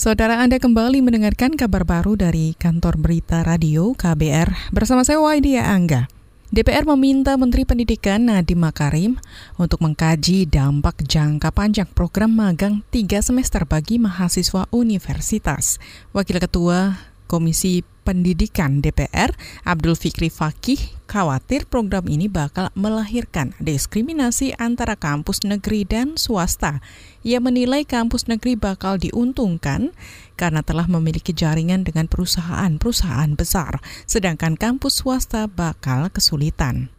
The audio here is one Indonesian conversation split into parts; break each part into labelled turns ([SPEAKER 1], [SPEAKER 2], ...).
[SPEAKER 1] Saudara Anda kembali mendengarkan kabar baru dari kantor berita radio KBR bersama saya Waidia Angga. DPR meminta Menteri Pendidikan Nadiem Makarim untuk mengkaji dampak jangka panjang program magang 3 semester bagi mahasiswa universitas. Wakil Ketua Komisi Pendidikan DPR, Abdul Fikri Fakih, khawatir program ini bakal melahirkan diskriminasi antara kampus negeri dan swasta. Ia menilai kampus negeri bakal diuntungkan karena telah memiliki jaringan dengan perusahaan-perusahaan besar, sedangkan kampus swasta bakal kesulitan.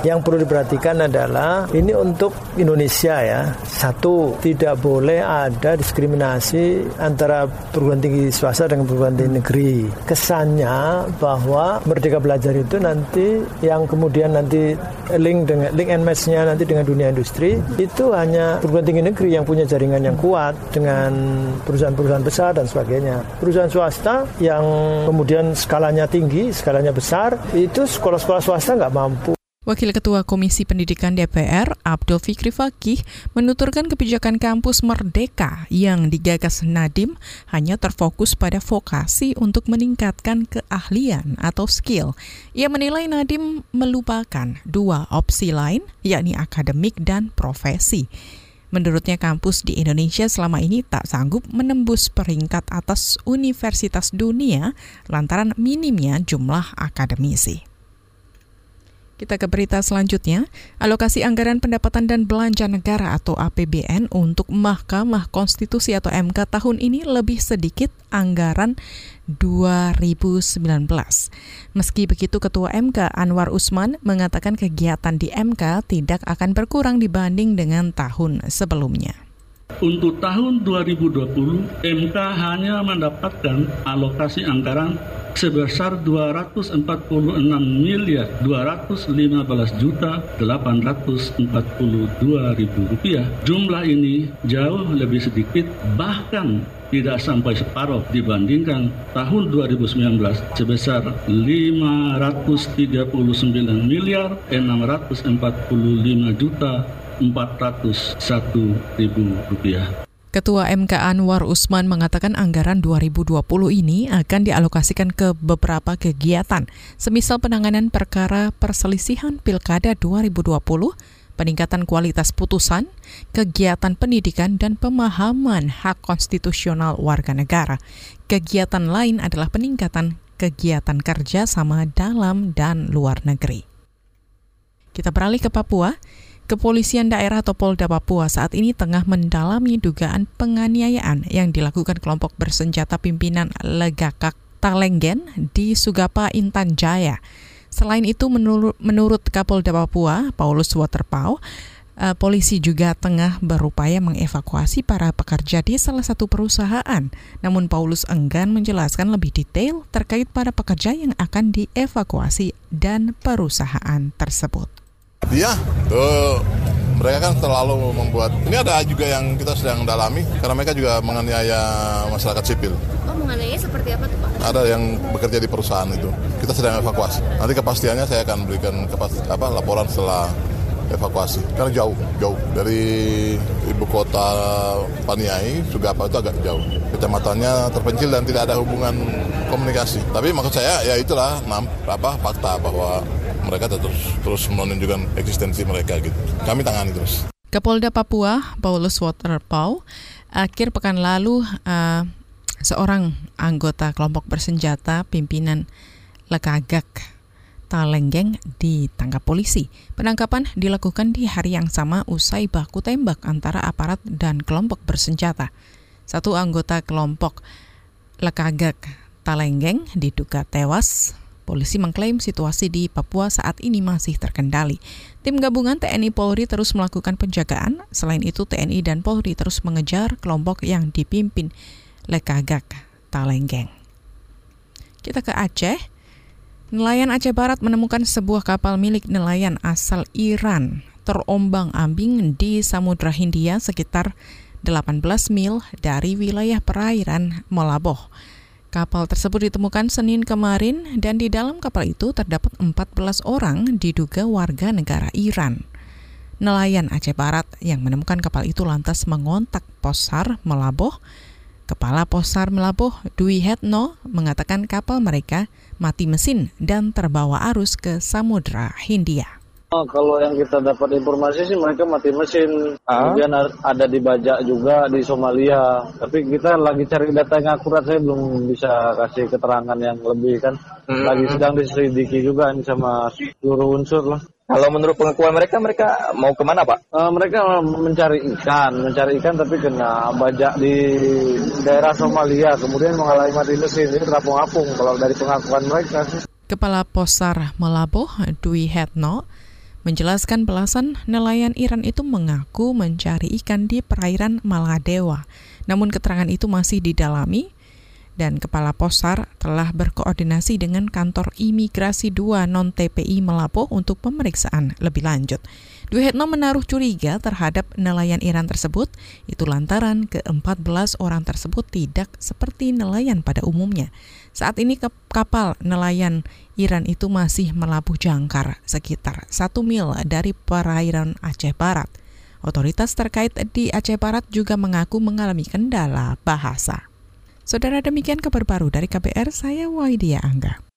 [SPEAKER 2] Yang perlu diperhatikan adalah ini untuk Indonesia ya. Satu, tidak boleh ada diskriminasi antara perguruan tinggi swasta dengan perguruan tinggi negeri. Kesannya bahwa Merdeka Belajar itu nanti yang kemudian nanti link dengan link and match-nya nanti dengan dunia industri itu hanya perguruan tinggi negeri yang punya jaringan yang kuat dengan perusahaan-perusahaan besar dan sebagainya. Perusahaan swasta yang kemudian skalanya tinggi, skalanya besar, itu sekolah-sekolah swasta nggak mampu.
[SPEAKER 1] Wakil Ketua Komisi Pendidikan DPR, Abdul Fikri Fakih, menuturkan kebijakan kampus Merdeka yang digagas Nadim hanya terfokus pada vokasi untuk meningkatkan keahlian atau skill. Ia menilai Nadim melupakan dua opsi lain, yakni akademik dan profesi. Menurutnya kampus di Indonesia selama ini tak sanggup menembus peringkat atas universitas dunia lantaran minimnya jumlah akademisi. Kita ke berita selanjutnya. Alokasi anggaran pendapatan dan belanja negara atau APBN untuk Mahkamah Konstitusi atau MK tahun ini lebih sedikit anggaran 2019. Meski begitu, Ketua MK Anwar Usman mengatakan kegiatan di MK tidak akan berkurang dibanding dengan tahun sebelumnya.
[SPEAKER 3] Untuk tahun 2020, MK hanya mendapatkan alokasi anggaran sebesar 246 miliar 215 juta 842 ribu rupiah. Jumlah ini jauh lebih sedikit bahkan tidak sampai separuh dibandingkan tahun 2019 sebesar 539 miliar 645 juta 401 ribu rupiah.
[SPEAKER 1] Ketua MK Anwar Usman mengatakan anggaran 2020 ini akan dialokasikan ke beberapa kegiatan, semisal penanganan perkara perselisihan Pilkada 2020, peningkatan kualitas putusan, kegiatan pendidikan dan pemahaman hak konstitusional warga negara. Kegiatan lain adalah peningkatan kegiatan kerja sama dalam dan luar negeri. Kita beralih ke Papua. Kepolisian daerah atau Polda Papua saat ini tengah mendalami dugaan penganiayaan yang dilakukan kelompok bersenjata pimpinan Legakak Talenggen di Sugapa Intan Jaya. Selain itu, menurut, menurut Kapolda Papua, Paulus Waterpau, uh, polisi juga tengah berupaya mengevakuasi para pekerja di salah satu perusahaan. Namun Paulus enggan menjelaskan lebih detail terkait para pekerja yang akan dievakuasi dan perusahaan tersebut.
[SPEAKER 4] Iya, tuh mereka kan terlalu membuat. Ini ada juga yang kita sedang dalami karena mereka juga menganiaya masyarakat sipil.
[SPEAKER 5] Oh, menganiaya seperti apa tuh Pak?
[SPEAKER 4] Ada yang bekerja di perusahaan itu. Kita sedang evakuasi. Nanti kepastiannya saya akan berikan kepas, apa laporan setelah evakuasi. Karena jauh, jauh dari ibu kota Paniai, Sugapa itu agak jauh. Kecamatannya terpencil dan tidak ada hubungan komunikasi. Tapi maksud saya ya itulah apa fakta bahwa mereka terus terus menunjukkan eksistensi mereka gitu. Kami tangani terus.
[SPEAKER 1] Kapolda Papua Paulus Waterpau akhir pekan lalu uh, seorang anggota kelompok bersenjata pimpinan Lekagak Talenggeng ditangkap polisi. Penangkapan dilakukan di hari yang sama usai baku tembak antara aparat dan kelompok bersenjata. Satu anggota kelompok Lekagak Talenggeng diduga tewas Polisi mengklaim situasi di Papua saat ini masih terkendali. Tim gabungan TNI Polri terus melakukan penjagaan. Selain itu, TNI dan Polri terus mengejar kelompok yang dipimpin Lekagak Talenggeng. Kita ke Aceh. Nelayan Aceh Barat menemukan sebuah kapal milik nelayan asal Iran terombang-ambing di Samudra Hindia sekitar 18 mil dari wilayah perairan Molaboh. Kapal tersebut ditemukan Senin kemarin dan di dalam kapal itu terdapat 14 orang diduga warga negara Iran. Nelayan Aceh Barat yang menemukan kapal itu lantas mengontak Posar Melaboh Kepala Posar Melabuh Dwi Hetno mengatakan kapal mereka mati mesin dan terbawa arus ke Samudra Hindia.
[SPEAKER 6] Oh, kalau yang kita dapat informasi sih mereka mati mesin, ah? kemudian ada dibajak juga di Somalia. Tapi kita lagi cari data yang akurat, saya belum bisa kasih keterangan yang lebih kan. Hmm. Lagi sedang diselidiki juga ini sama seluruh unsur lah.
[SPEAKER 7] Kalau menurut pengakuan mereka, mereka mau ke mana Pak?
[SPEAKER 6] Uh, mereka mencari ikan, mencari ikan tapi kena bajak di daerah Somalia, kemudian mengalami mati mesin, ini terapung-apung kalau dari pengakuan mereka.
[SPEAKER 1] Kepala Posar Melabuh Dwi Hetno menjelaskan belasan nelayan Iran itu mengaku mencari ikan di perairan Maladewa. Namun keterangan itu masih didalami dan Kepala Posar telah berkoordinasi dengan kantor imigrasi 2 non-TPI Melapo untuk pemeriksaan lebih lanjut. Dwi Hetno menaruh curiga terhadap nelayan Iran tersebut, itu lantaran ke-14 orang tersebut tidak seperti nelayan pada umumnya. Saat ini kapal nelayan Iran itu masih melabuh jangkar sekitar satu mil dari perairan Aceh Barat. Otoritas terkait di Aceh Barat juga mengaku mengalami kendala bahasa. Saudara demikian kabar baru dari KBR, saya Waidia Angga.